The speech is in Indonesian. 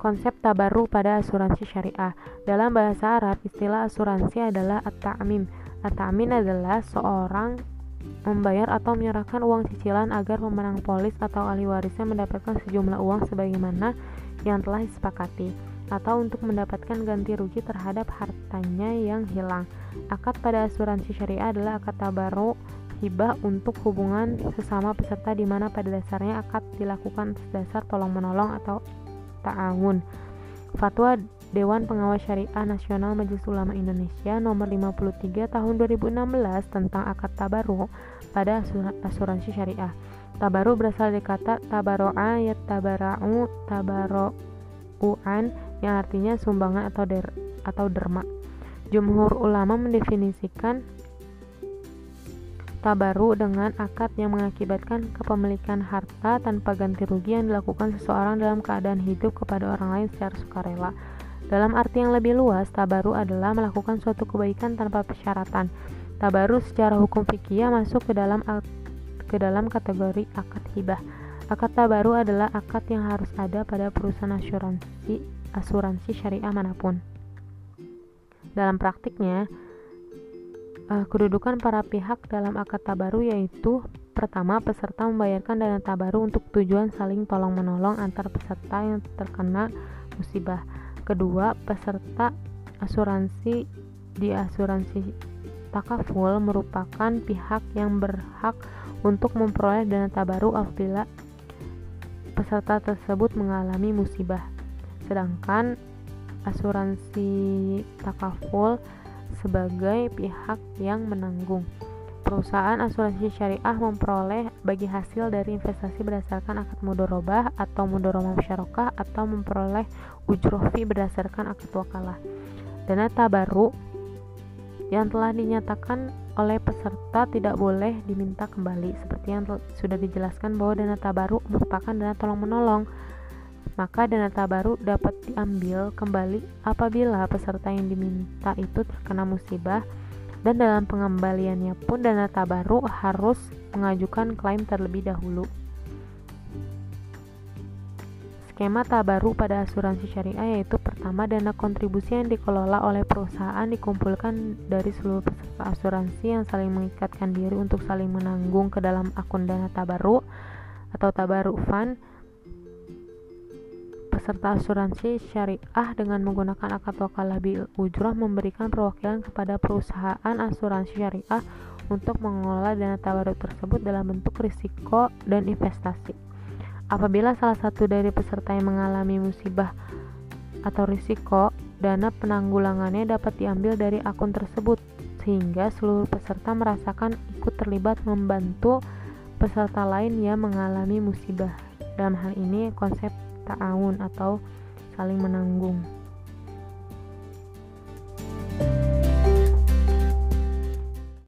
Konsep tabaru pada asuransi syariah. Dalam bahasa Arab, istilah asuransi adalah at-ta'mim. At-ta'min adalah seorang membayar atau menyerahkan uang cicilan agar pemenang polis atau ahli warisnya mendapatkan sejumlah uang sebagaimana yang telah disepakati atau untuk mendapatkan ganti rugi terhadap hartanya yang hilang. Akad pada asuransi syariah adalah akad tabaru hibah untuk hubungan sesama peserta di mana pada dasarnya akad dilakukan atas dasar tolong menolong atau ta'awun. Fatwa Dewan Pengawas Syariah Nasional Majelis Ulama Indonesia nomor 53 tahun 2016 tentang akad tabaru pada asuransi syariah. Tabaru berasal dari kata tabaro'a ya tabara'u tabaro'u'an yang artinya sumbangan atau der atau derma. Jumhur ulama mendefinisikan tabaru dengan akad yang mengakibatkan kepemilikan harta tanpa ganti rugi yang dilakukan seseorang dalam keadaan hidup kepada orang lain secara sukarela. Dalam arti yang lebih luas, tabaru adalah melakukan suatu kebaikan tanpa persyaratan. Tabaru secara hukum fikih masuk ke dalam ke dalam kategori akad hibah. Akad tabaru adalah akad yang harus ada pada perusahaan asuransi asuransi syariah mana pun. Dalam praktiknya, uh, kedudukan para pihak dalam akad tabaru yaitu pertama peserta membayarkan dana tabaru untuk tujuan saling tolong menolong antar peserta yang terkena musibah. Kedua peserta asuransi di asuransi takaful merupakan pihak yang berhak untuk memperoleh dana tabaru apabila peserta tersebut mengalami musibah. Sedangkan asuransi takaful sebagai pihak yang menanggung. Perusahaan asuransi syariah memperoleh bagi hasil dari investasi berdasarkan akad mudorobah atau mudorobah musyarakah atau memperoleh ujroh fee berdasarkan akad wakalah. Dana tabaru yang telah dinyatakan oleh peserta tidak boleh diminta kembali seperti yang sudah dijelaskan bahwa dana tabaru merupakan dana tolong menolong maka dana tabaru dapat diambil kembali apabila peserta yang diminta itu terkena musibah dan dalam pengembaliannya pun dana tabaru harus mengajukan klaim terlebih dahulu. Skema tabaru pada asuransi syariah yaitu pertama dana kontribusi yang dikelola oleh perusahaan dikumpulkan dari seluruh peserta asuransi yang saling mengikatkan diri untuk saling menanggung ke dalam akun dana tabaru atau tabaru fund peserta asuransi syariah dengan menggunakan akad wakalah bil ujrah memberikan perwakilan kepada perusahaan asuransi syariah untuk mengelola dana tabaruk tersebut dalam bentuk risiko dan investasi. Apabila salah satu dari peserta yang mengalami musibah atau risiko, dana penanggulangannya dapat diambil dari akun tersebut sehingga seluruh peserta merasakan ikut terlibat membantu peserta lain yang mengalami musibah. Dalam hal ini konsep ta'awun atau saling menanggung.